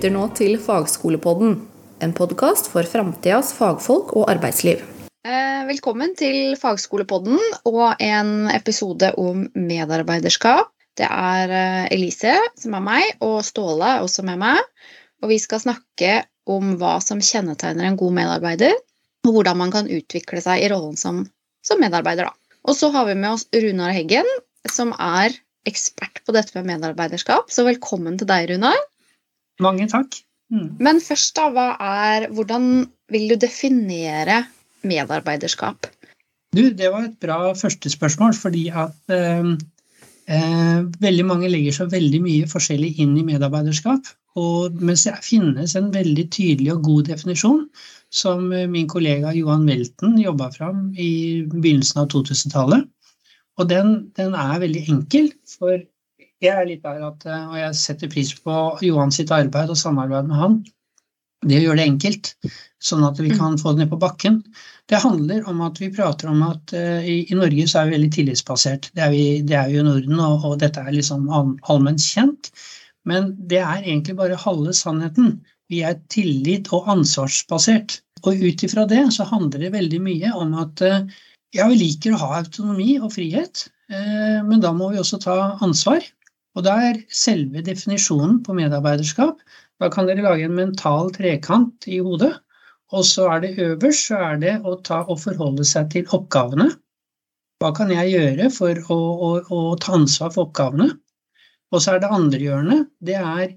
lytter nå til Fagskolepodden, en podkast for framtidas fagfolk og arbeidsliv. Eh, velkommen til Fagskolepodden og en episode om medarbeiderskap. Det er eh, Elise som er meg, og Ståle også med meg. Og vi skal snakke om hva som kjennetegner en god medarbeider, og hvordan man kan utvikle seg i rollen som, som medarbeider. Da. Og så har vi med oss Runar Heggen, som er ekspert på dette med medarbeiderskap. Så velkommen til deg, Runar. Mange takk. Mm. Men først, da, hva er, hvordan vil du definere medarbeiderskap? Du, det var et bra første spørsmål, fordi at eh, eh, veldig mange legger så veldig mye forskjellig inn i medarbeiderskap. Og mens det finnes en veldig tydelig og god definisjon, som min kollega Johan Welten jobba fram i begynnelsen av 2000-tallet. Og den, den, er veldig enkel, for jeg er litt der at, eh, og jeg setter pris på Johan sitt arbeid og samarbeid med han. Det gjør det enkelt, sånn at vi mm. kan få det ned på bakken. Det handler om at vi prater om at uh, i, i, Norge så er vi veldig tillitsbasert. Det er vi, det er i Norden, og, og, dette er liksom all, allment kjent. Men det er egentlig bare halve sannheten. Vi er tillit- og ansvarsbasert. Og ut ifra det så handler det veldig mye om at uh, ja, vi liker å ha autonomi og frihet, uh, men da må vi også ta ansvar. Og da er selve definisjonen på medarbeiderskap Da kan dere lage en mental trekant i hodet. Og så er det øverst så er det å ta og forholde seg til oppgavene. Hva kan jeg gjøre for å, å, å ta ansvar for oppgavene? Og så er det andre hjørnet. Det er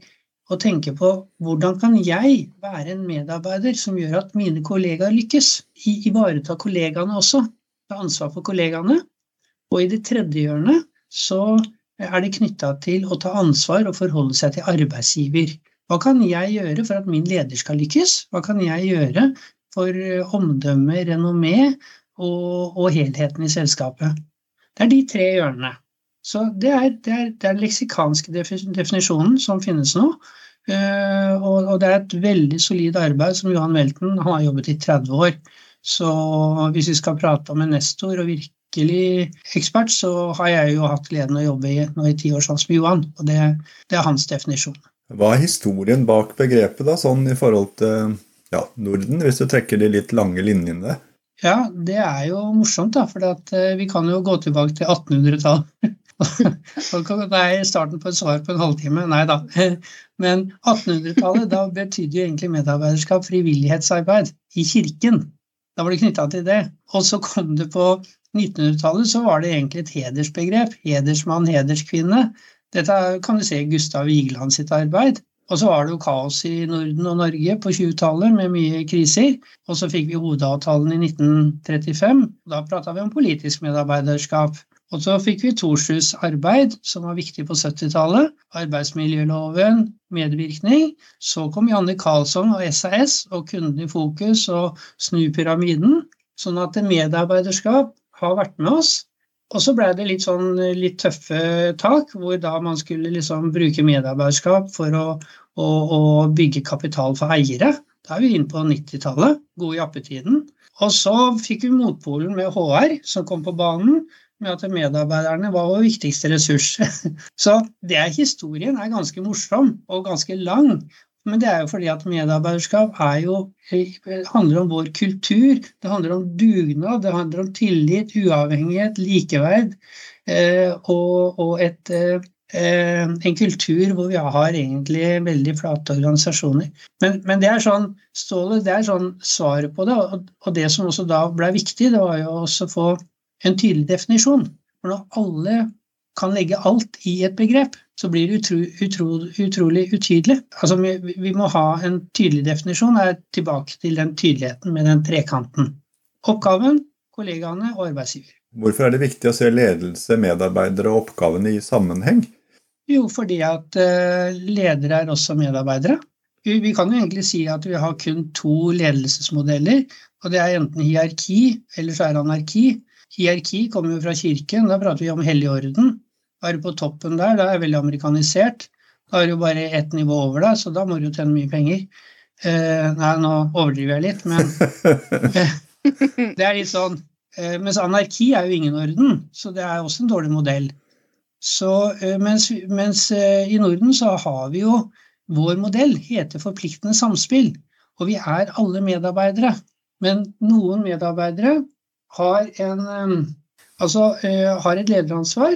å tenke på hvordan kan jeg være en medarbeider som gjør at mine kollegaer lykkes? Ivareta kollegaene også. Ta ansvar for kollegaene. Og i det tredje hjørnet så er det knytta til å ta ansvar og forholde seg til arbeidsgiver. Hva kan jeg gjøre for at min leder skal lykkes? Hva kan jeg gjøre for eh, omdømme, renommé og, og helheten i selskapet? Det er de tre hjørnene. Så det er, det er, det er den leksikanske definisjonen som finnes nå. Uh, og, og, det er et veldig solid arbeid som Johan Welten har jobbet i 30 år. Så hvis vi skal prate om en nestor og virke virkelig ekspert, så har jeg jo hatt gleden av å jobbe i, nå i ti år sånn som Johan. Og det, det, er hans definisjon. Hva er historien bak begrepet, da, sånn i forhold til ja, Norden, hvis du trekker de litt lange linjene? Ja, det er jo morsomt, da. For at, uh, vi kan jo gå tilbake til 1800-tallet. det er starten på et svar på en halvtime. Nei da. Men 1800-tallet, da betydde jo egentlig medarbeiderskap frivillighetsarbeid i kirken. Da var det knytta til det. Og så kom det på 1900-tallet så var det egentlig et hedersbegrep. Hedersmann, hederskvinne. Dette kan du se i Gustav Vigeland sitt arbeid. Og så var det jo kaos i Norden og Norge på 20-tallet med mye kriser. Og så fikk vi hovedavtalen i 1935. Da prata vi om politisk medarbeiderskap. Og så fikk vi Torshus arbeid, som var viktig på 70-tallet. Arbeidsmiljøloven, medvirkning. Så kom Janne Karlsson og SAS og Kunden i fokus og Snu pyramiden. Sånn at medarbeiderskap har vært med oss. Og så ble det litt sånn litt tøffe tak, hvor da man skulle liksom bruke medarbeiderskap for å, å, å bygge kapital for eiere. Da er vi inne på 90-tallet, gode jappetiden. Og så fikk vi motpolen med HR, som kom på banen, med at medarbeiderne var vår viktigste ressurs. Så det historien er ganske morsom og ganske lang. Men det er jo fordi at medarbeiderskap jo, handler om vår kultur. Det handler om dugnad, det handler om tillit, uavhengighet, likeverd. Eh, og, og et, eh, en kultur hvor vi har egentlig veldig flate organisasjoner. Men, men det er sånn Ståle, det er sånn svaret på det. Og, og det som også da ble viktig, det var jo også å få en tydelig definisjon. For når alle kan legge alt i et begrep, så blir det utro, utro, utrolig utydelig. Altså, vi, vi, må ha en tydelig definisjon. Er tilbake til den tydeligheten med den trekanten. Oppgaven, kollegaene og arbeidsgiver. Hvorfor er det viktig å se ledelse, medarbeidere og oppgavene i sammenheng? Jo, fordi at uh, ledere er også medarbeidere. Vi, vi kan jo egentlig si at vi har kun to ledelsesmodeller, og det er enten hierarki eller så er det anarki. Hierarki kommer jo fra kirken, da prater vi om hellig orden. Er du på toppen der, da er det veldig amerikanisert. Da er det jo bare ett nivå over deg, så da må du jo tjene mye penger. Eh, nei, nå overdriver jeg litt, men eh, det er litt sånn eh, Mens anarki er jo ingen orden, så det er også en dårlig modell. Så, eh, mens, mens eh, i Norden så har vi jo vår modell heter forpliktende samspill, og vi er alle medarbeidere. Men noen medarbeidere har, en, altså, har et lederansvar.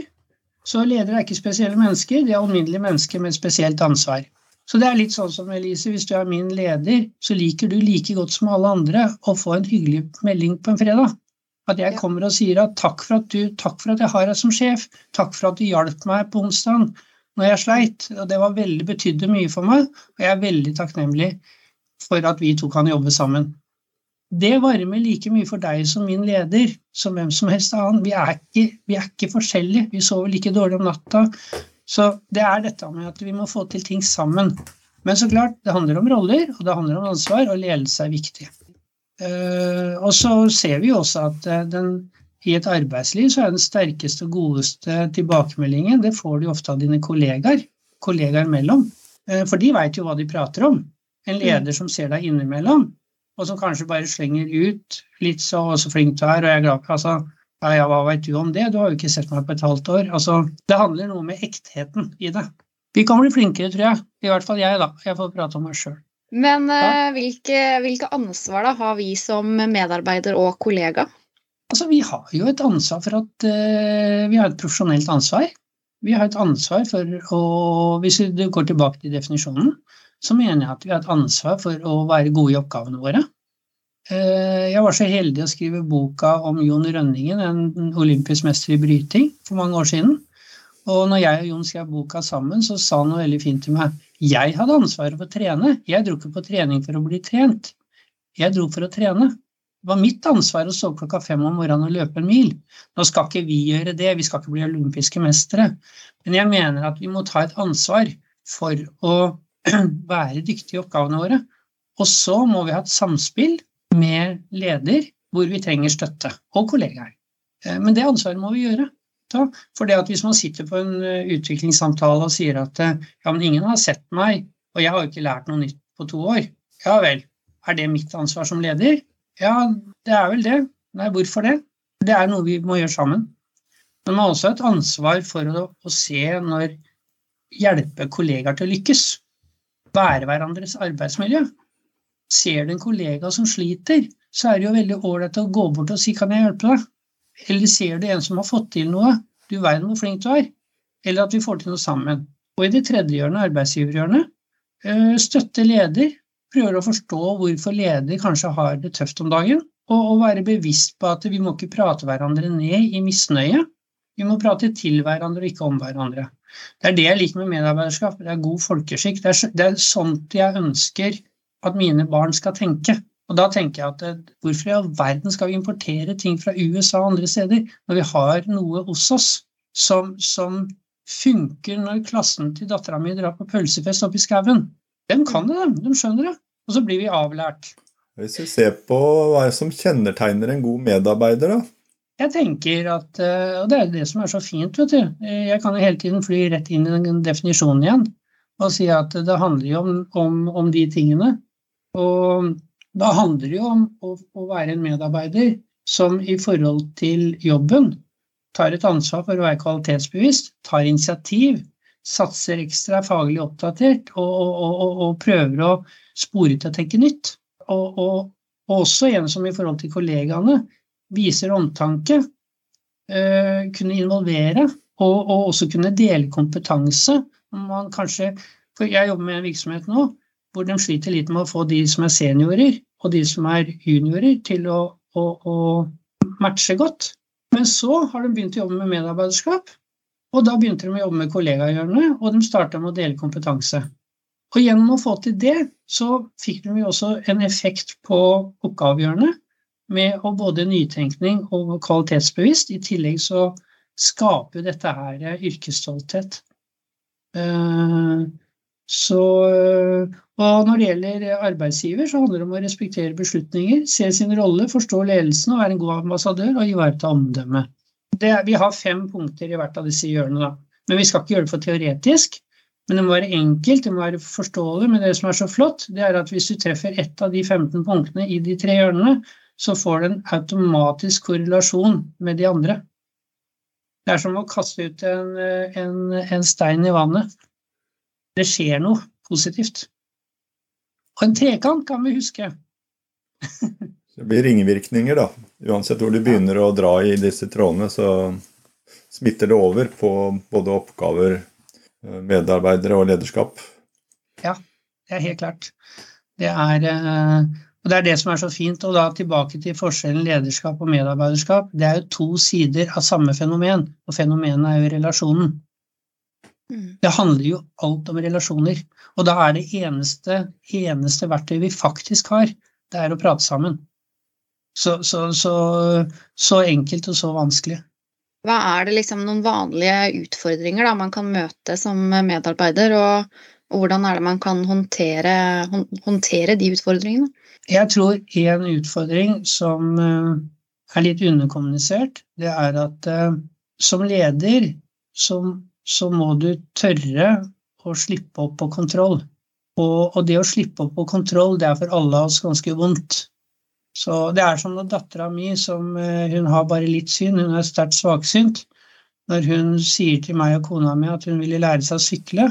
Så ledere er ikke spesielle mennesker, de er alminnelige mennesker med spesielt ansvar. Så det er litt sånn som Elise, hvis du er min leder, så liker du like godt som alle andre å få en hyggelig melding på en fredag. At jeg kommer og sier at takk for at, du, takk for at jeg har deg som sjef, takk for at du hjalp meg på onsdag når jeg sleit. Og det var veldig, betydde mye for meg, og jeg er veldig takknemlig for at vi to kan jobbe sammen. Det varmer like mye for deg som min leder, som hvem som helst annen. Vi er ikke, vi er ikke forskjellige, vi sover like dårlig om natta. Så det er dette med at vi må få til ting sammen. Men så klart, det handler om roller, og det handler om ansvar, og ledelse er viktig. Uh, og så ser vi også at uh, den, i et arbeidsliv så er den sterkeste og godeste tilbakemeldingen det får du ofte av dine kollegaer, kollegaer mellom. Uh, for de veit jo hva de prater om. En leder som ser deg innimellom, og som kanskje bare slenger ut litt så, så flink du er, og jeg er glad for altså, ja, ja, hva veit du om det, du har jo ikke sett meg på et halvt år. Altså, det handler noe med ektheten i det. Vi kan bli flinkere, tror jeg. I hvert fall jeg, da. Jeg får prate om meg sjøl. Men ja. hvilke, hvilke, ansvar da har vi som medarbeider og kollega? Altså, Vi har jo et ansvar for at uh, Vi har et profesjonelt ansvar. Vi har et ansvar for å Hvis du går tilbake til definisjonen, så mener jeg at vi har et ansvar for å være gode i oppgavene våre. Eh, jeg var så heldig å skrive boka om Jon Rønningen, en olympisk mester i bryting, for mange år siden. Og når jeg og Jon skrev boka sammen, så sa han noe veldig fint til meg. Jeg hadde ansvaret for å trene. Jeg dro ikke på trening for å bli trent. Jeg dro for å trene. Det var mitt ansvar å stå klokka fem om morgenen og løpe en mil. Nå skal ikke vi gjøre det, vi skal ikke bli olympiske mestere. Men jeg mener at vi må ta et ansvar for å være dyktige i oppgavene våre. Og så må vi ha et samspill med leder hvor vi trenger støtte, og kollegaer. Eh, men det ansvaret må vi gjøre. For det at hvis man sitter på en eh, utviklingssamtale og sier at eh, ja, men ingen har sett meg, og jeg har ikke lært noe nytt på to år, ja vel, er det mitt ansvar som leder? Ja, det er vel det. Nei, hvorfor det? Det er noe vi må gjøre sammen. Men man har også et ansvar for å, å se når hjelpe kollegaer til å lykkes være hverandres arbeidsmiljø. Ser du en kollega som sliter, så er det jo veldig ålreit å gå bort og si 'kan jeg hjelpe deg'? Eller ser du en som har fått til noe, du verden hvor flink du er. Eller at vi får til noe sammen. Og i det tredje hjørnet, arbeidsgiverhjørnet, eh, støtte leder. Prøver å forstå hvorfor leder kanskje har det tøft om dagen. Og være bevisst på at vi må ikke prate hverandre ned i misnøye. Vi må prate til hverandre og ikke om hverandre. Det er det jeg liker med medarbeiderskap. Det er god folkeskikk. Det er, det er sånt jeg ønsker at mine barn skal tenke. Og da tenker jeg at eh, hvorfor i all verden skal vi importere ting fra USA og andre steder når vi har noe hos oss som, som funker når klassen til dattera mi drar på pølsefest oppe i skauen? De kan det, de skjønner det. Og så blir vi avlært. Hvis vi ser på hva som kjennetegner en god medarbeider, da, jeg tenker at, eh, Og det er det som er så fint, vet du. Jeg kan jo hele tiden fly rett inn i den definisjonen igjen og si at det handler jo om, om, om de tingene. Og da handler det jo om å, å, være en medarbeider som i forhold til jobben tar et ansvar for å være kvalitetsbevisst, tar initiativ, satser ekstra faglig oppdatert og, og, og prøver å spore til å tenke nytt. Og, også en som i forhold til kollegaene viser omtanke, eh, kunne involvere og, og, også kunne dele kompetanse. Man kanskje, for Jeg jobber med en virksomhet nå hvor de sliter litt med å få de som er seniorer og de som er juniorer, til å, å, å matche godt. Men så har de begynt å jobbe med medarbeiderskap, og da begynte de å jobbe med kollegahjørnet, og de starta med å dele kompetanse. Og gjennom å få til det, så fikk de jo også en effekt på oppgavehjørnet, med både nytenkning og kvalitetsbevisst. I tillegg så skaper dette her yrkesstolthet. Eh, så, eh, og når det gjelder arbeidsgiver, så handler det om å respektere beslutninger, se sin rolle, forstå ledelsen og være en god ambassadør og ivareta omdømmet. Vi har fem punkter i hvert av disse hjørnene. Da. Men vi skal ikke gjøre det for teoretisk. Men det må være enkelt, det må være forståelig. Men det som er så flott, det er at hvis du treffer ett av de 15 punktene i de tre hjørnene, så får det en automatisk korrelasjon med de andre. Det er som å kaste ut en, en, en stein i vannet. Det skjer noe positivt. Og en trekant kan vi huske. det blir ringvirkninger, da. Uansett hvor du begynner å dra i disse trådene, så smitter det over på både oppgaver, eh, medarbeidere og lederskap. Ja, det er helt klart. Det er, eh, og det er det som er så fint. Og da tilbake til forskjellen lederskap og medarbeiderskap. Det er jo to sider av samme fenomen, og fenomenet er jo relasjonen. Mm. Det handler jo alt om relasjoner. Og da er det eneste, eneste verktøyet vi faktisk har, det er å prate sammen. Så, så, så, så, enkelt og så vanskelig. Hva er det liksom noen vanlige utfordringer da, man kan møte som medarbeider, og, og hvordan er det man kan håndtere, håndtere, de utfordringene? Jeg tror en utfordring som eh, er litt underkommunisert, det er at uh, som leder så, så må du tørre å slippe opp på kontroll. Og, og, det å slippe opp på kontroll, det er for alle av oss ganske vondt. Så det er som når dattera mi, som eh, hun har bare litt syn, hun er sterkt svaksynt, når hun sier til meg og kona mi at hun ville lære seg å sykle,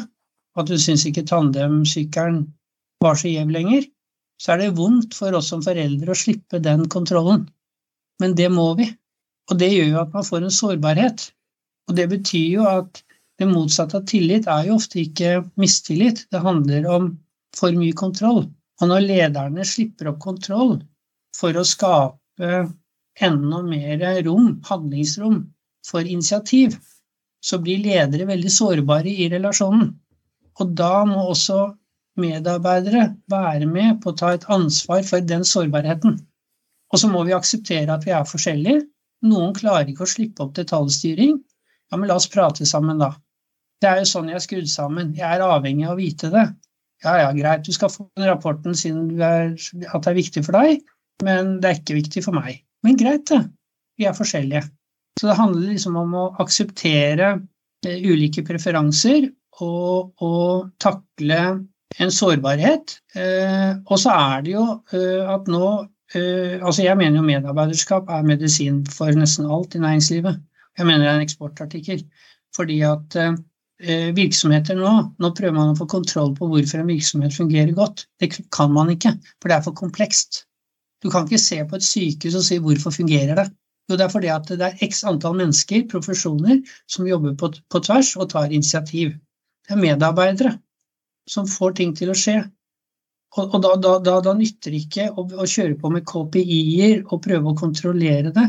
at hun syns ikke tandemsykkelen var så gjev lenger, så er det vondt for oss som foreldre å slippe den kontrollen. Men det må vi. Og det gjør jo at man får en sårbarhet. Og det betyr jo at det motsatte av tillit er jo ofte ikke mistillit, det handler om for mye kontroll. Og når lederne slipper opp kontroll for å skape enda mer rom, handlingsrom, for initiativ, så blir ledere veldig sårbare i relasjonen. Og da må også medarbeidere være med på å ta et ansvar for den sårbarheten. Og så må vi akseptere at vi er forskjellige. Noen klarer ikke å slippe opp detaljstyring. Ja, men la oss prate sammen, da. Det er jo sånn jeg er skrudd sammen. Jeg er avhengig av å vite det. Ja, ja, greit, du skal få den rapporten siden at det er viktig for deg, men det er ikke viktig for meg. Men greit, det. Vi er forskjellige. Så det handler liksom om å akseptere eh, ulike preferanser og, å takle en sårbarhet. Eh, og så er det jo eh, at nå eh, Altså, jeg mener jo medarbeiderskap er medisin for nesten alt i næringslivet. Jeg mener det er en eksportartikkel. Fordi at eh, Eh, virksomheter nå. Nå prøver man å få kontroll på hvorfor en virksomhet fungerer godt. Det kan man ikke, for det er for komplekst. Du kan ikke se på et sykehus og si hvorfor fungerer det. Jo, det er fordi at det er x antall mennesker, profesjoner, som jobber på, på tvers og tar initiativ. Det er medarbeidere som får ting til å skje. Og, og da, da, da, da, nytter det ikke å, å, kjøre på med KPI-er og prøve å kontrollere det.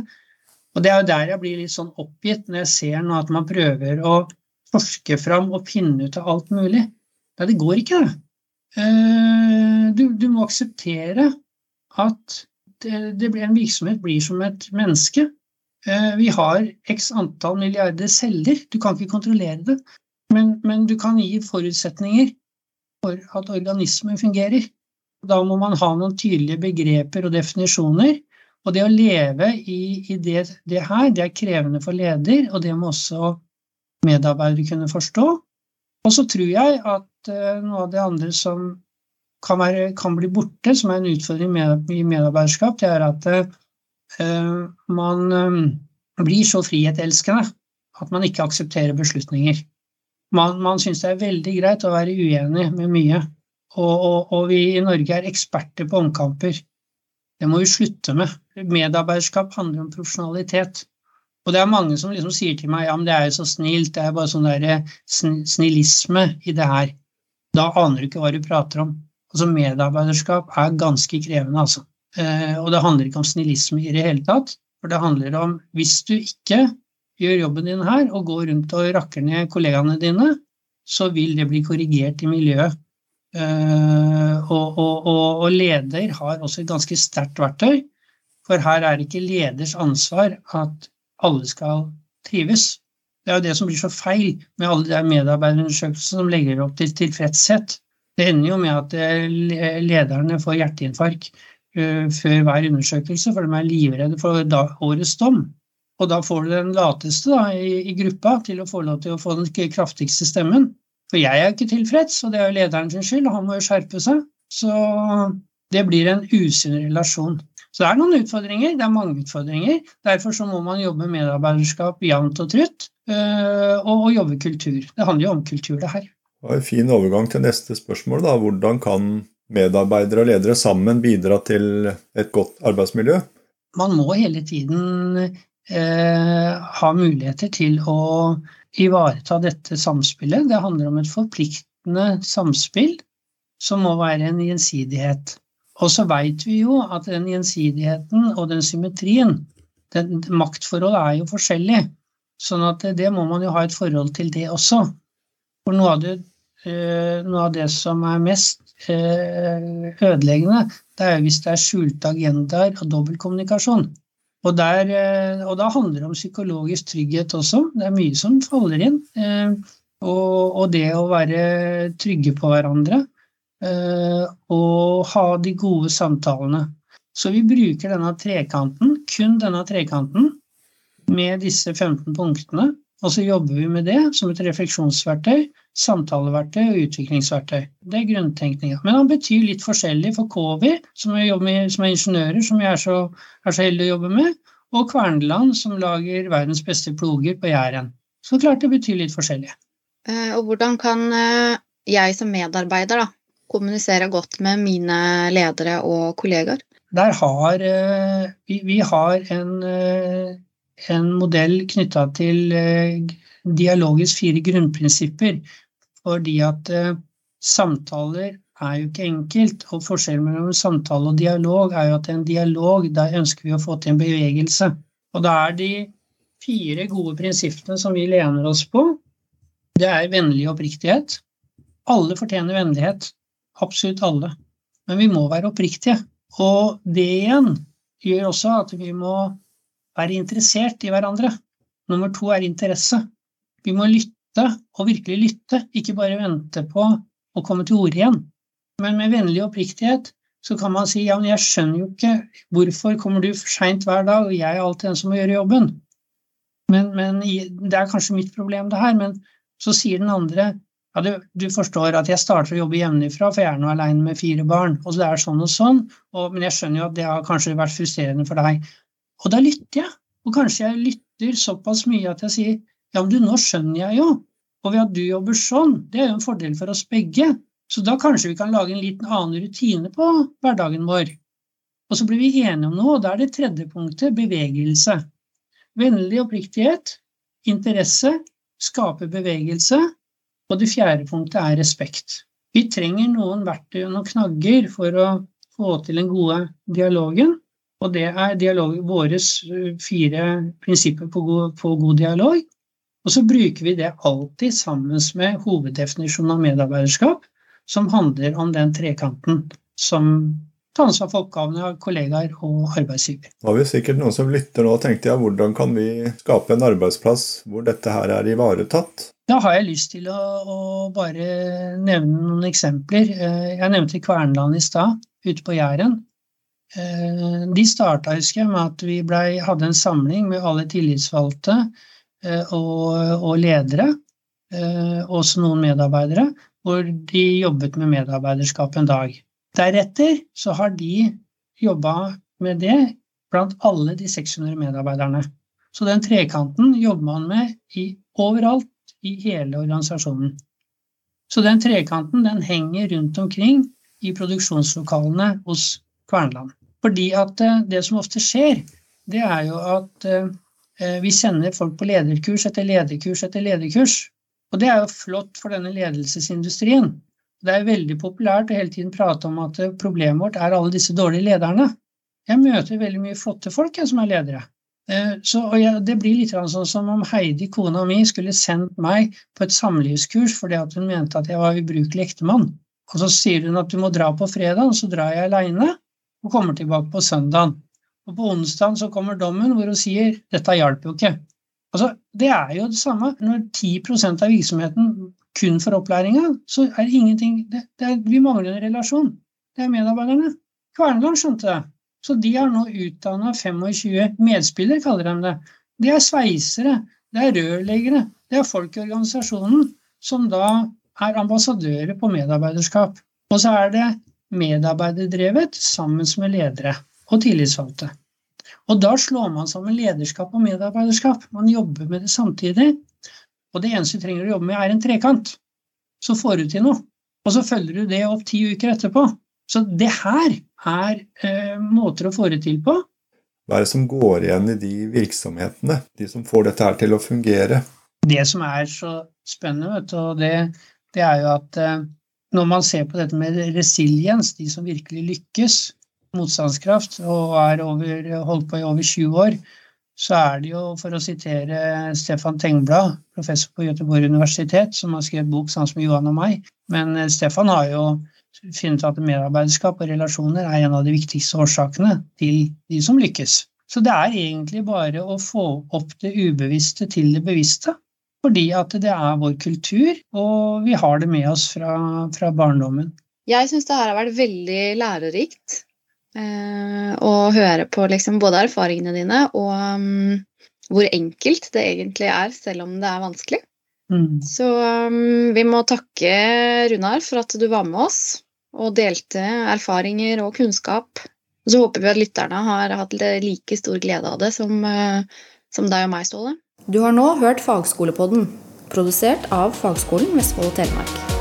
Og det er jo der jeg blir litt sånn oppgitt når jeg ser nå at man prøver å forske fram og finne ut av alt mulig. Nei, det går ikke, det. Eh, du, du må akseptere at det, det en virksomhet blir som et menneske. Eh, vi har x antall milliarder celler. Du kan ikke kontrollere det, men, men du kan gi forutsetninger for at organismen fungerer. Da må man ha noen tydelige begreper og definisjoner. Og det å leve i, i det, det, her, det er krevende for leder, og det må også medarbeidere kunne forstå. Og så tror jeg at uh, noe av det andre som kan, være, kan, bli borte, som er en utfordring med, i medarbeiderskap, det er at uh, man um, blir så frihetelskende at man ikke aksepterer beslutninger. Man, man syns det er veldig greit å være uenig med mye. Og, og, og, vi i Norge er eksperter på omkamper. Det må vi slutte med. Medarbeiderskap handler om profesjonalitet. Og det er mange som liksom sier til meg ja, men det er jo så snilt, det er bare sånn der eh, snillisme i det her. Da aner du ikke hva du prater om. Altså Medarbeiderskap er ganske krevende, altså. Eh, og det handler ikke om snillisme i det hele tatt. For det handler om hvis du ikke gjør jobben din her og går rundt og rakker ned kollegaene dine, så vil det bli korrigert i miljøet. Eh, og, og, og, og leder har også et ganske sterkt verktøy, for her er det ikke leders ansvar at alle skal trives. Det er jo det som blir så feil med alle de medarbeiderundersøkelsene som legger opp til tilfredshet. Det ender jo med at eh, lederne får hjerteinfarkt eh, før hver undersøkelse, for de er livredde for årets dom. Og da får du den lateste da, i, i, gruppa til å få lov til å få den kraftigste stemmen. For jeg er ikke tilfreds, og det er jo lederen sin skyld, og han må jo skjerpe seg. Så det blir en usunn relasjon. Så det er noen utfordringer, det er mange utfordringer. Derfor så må man jobbe medarbeiderskap jevnt og trutt, øh, og, og jobbe kultur. Det handler jo om kultur, det her. Det var en fin overgang til neste spørsmål. da. Hvordan kan medarbeidere og ledere sammen bidra til et godt arbeidsmiljø? Man må hele tiden eh, ha muligheter til å ivareta dette samspillet. Det handler om et forpliktende samspill som må være en gjensidighet. Og så veit vi jo at den gjensidigheten og den symmetrien, den, maktforholdet er jo forskjellig. Sånn at det må man jo ha et forhold til det også. For noe av det, eh, noe av det som er mest eh, ødeleggende, det er jo hvis det er skjulte agendaer og dobbeltkommunikasjon. Og, der, eh, og da handler det om psykologisk trygghet også. Det er mye som faller inn. Og, og det å være trygge på hverandre. Og ha de gode samtalene. Så vi bruker denne trekanten, kun denne trekanten, med disse 15 punktene. Og så jobber vi med det som et refleksjonsverktøy, samtaleverktøy og utviklingsverktøy. Det er grunntenkninga. Men han betyr litt forskjellig for KV, som med, som er ingeniører, som jeg er så, er så heldig å jobbe med, og Kverneland, som lager verdens beste ploger på Jæren. Så klart det betyr litt forskjellig. Eh, og hvordan kan eh, jeg som medarbeider da, kommunisere godt med mine ledere og kollegaer? Der har eh, vi, vi har en en modell knytta til eh, dialogisk fire grunnprinsipper. Fordi at eh, samtaler er jo ikke enkelt, og forskjellen mellom samtale og dialog er jo at en dialog, der ønsker vi å få til en bevegelse. Og da er de fire gode prinsippene som vi lener oss på, det er vennlig oppriktighet. Alle fortjener vennlighet. Absolutt alle. Men vi må være oppriktige. Og det igjen gjør også at vi må være interessert i hverandre. Nummer to er interesse. Vi må lytte, og virkelig lytte, ikke bare vente på å komme til orde igjen. Men med vennlig oppriktighet så kan man si ja, men jeg skjønner jo ikke hvorfor kommer du for seint hver dag, og jeg er alltid den som må gjøre jobben. Men, men, Det er kanskje mitt problem, det her, men så sier den andre ja, du, du forstår at jeg starter å jobbe hjemmefra, for jeg er nå aleine med fire barn, og det er sånn og sånn, og, men jeg skjønner jo at det har kanskje vært frustrerende for deg. Og da lytter jeg. Og kanskje jeg lytter såpass mye at jeg sier ja, men du, nå skjønner jeg jo. Og ved at du jobber sånn, det er jo en fordel for oss begge. Så da kanskje vi kan lage en liten annen rutine på hverdagen vår. Og så blir vi enige om noe, og da er det tredje punktet bevegelse. Vennlig oppriktighet, interesse, skape bevegelse. Og det fjerde punktet er respekt. Vi trenger noen verktøy og noen knagger for å få til den gode dialogen. Og det er dialog, våre eh, fire prinsipper på god, på god, dialog. Og så bruker vi det alltid sammen med hoveddefinisjonen av medarbeiderskap, som handler om den trekanten som tar ansvar for oppgavene av kollegaer og arbeidsgiver. Da har vi sikkert noen som lytter nå og tenkte ja, hvordan kan vi skape en arbeidsplass hvor dette her er ivaretatt? Da har jeg lyst til å, å bare nevne noen eksempler. Eh, jeg nevnte Kverneland i stad, ute på Jæren. Eh, de starta med at vi ble, hadde en samling med alle tillitsvalgte eh, og, og ledere, og også noen medarbeidere, hvor de jobbet med medarbeiderskap en dag. Deretter så har de jobba med det blant alle de 600 medarbeiderne. Så den trekanten jobber man med i, overalt i hele organisasjonen. Så den trekanten den henger rundt omkring i produksjonslokalene hos Kverneland. Fordi at eh, det som ofte skjer, det er jo at eh, eh, vi sender folk på lederkurs etter lederkurs etter lederkurs. Og det er jo flott for denne ledelsesindustrien. Det er veldig populært å hele tiden prate om at problemet vårt er alle disse dårlige lederne. Jeg møter veldig mye flotte folk jeg, som er ledere. Så, jeg, det blir litt sånn som om Heidi, kona mi, skulle sendt meg på et samlivskurs fordi hun mente at jeg var ubrukelig ektemann. Og så sier hun at du må dra på fredag, og så drar jeg aleine og kommer tilbake på søndagen. Og på onsdagen så kommer dommen hvor hun sier dette hjalp jo ikke. Altså, Det er jo det samme. Når 10% av virksomheten kun får opplæringa, så er det ingenting det, det er, Vi mangler en relasjon. Det er medarbeiderne. Kverneland skjønte det. Så de har nå utdanna 25 medspillere, kaller de det. De er sveisere, det er rørleggere, det er folk i organisasjonen som da er ambassadører på medarbeiderskap. Og så er det medarbeiderdrevet sammen med ledere og tillitsvalgte. Og da slår man sammen lederskap og medarbeiderskap. Man jobber med det samtidig. Og det eneste du trenger å jobbe med, er en trekant. så får du til noe. Og så følger du det opp ti uker etterpå. Så det her er eh, måter å få det til på. Hva er det som går igjen i de virksomhetene, de som får dette her til å fungere? Det som er så spennende, vet du, og det, det er jo at eh, når man ser på dette med resiliens, de som virkelig lykkes, motstandskraft, og er over, holdt på i over 20 år, så er det jo, for å sitere Stefan Tengblad, professor på Göteborg universitet, som har skrevet bok sammen med Johan og meg, men eh, Stefan har jo funnet at medarbeiderskap og relasjoner er en av de viktigste årsakene til de som lykkes. Så det er egentlig bare å få opp det ubevisste til det bevisste. Fordi at det er vår kultur, og vi har det med oss fra, fra barndommen. Jeg syns det her har vært veldig lærerikt eh, å høre på liksom både erfaringene dine og um, hvor enkelt det egentlig er, selv om det er vanskelig. Mm. Så um, vi må takke Runar for at du var med oss og delte erfaringer og kunnskap. Og så håper vi at lytterne har hatt like stor glede av det som, uh, som deg og meg, Ståle. Du har nå hørt Fagskolepodden, produsert av Fagskolen Vestfold og Telemark.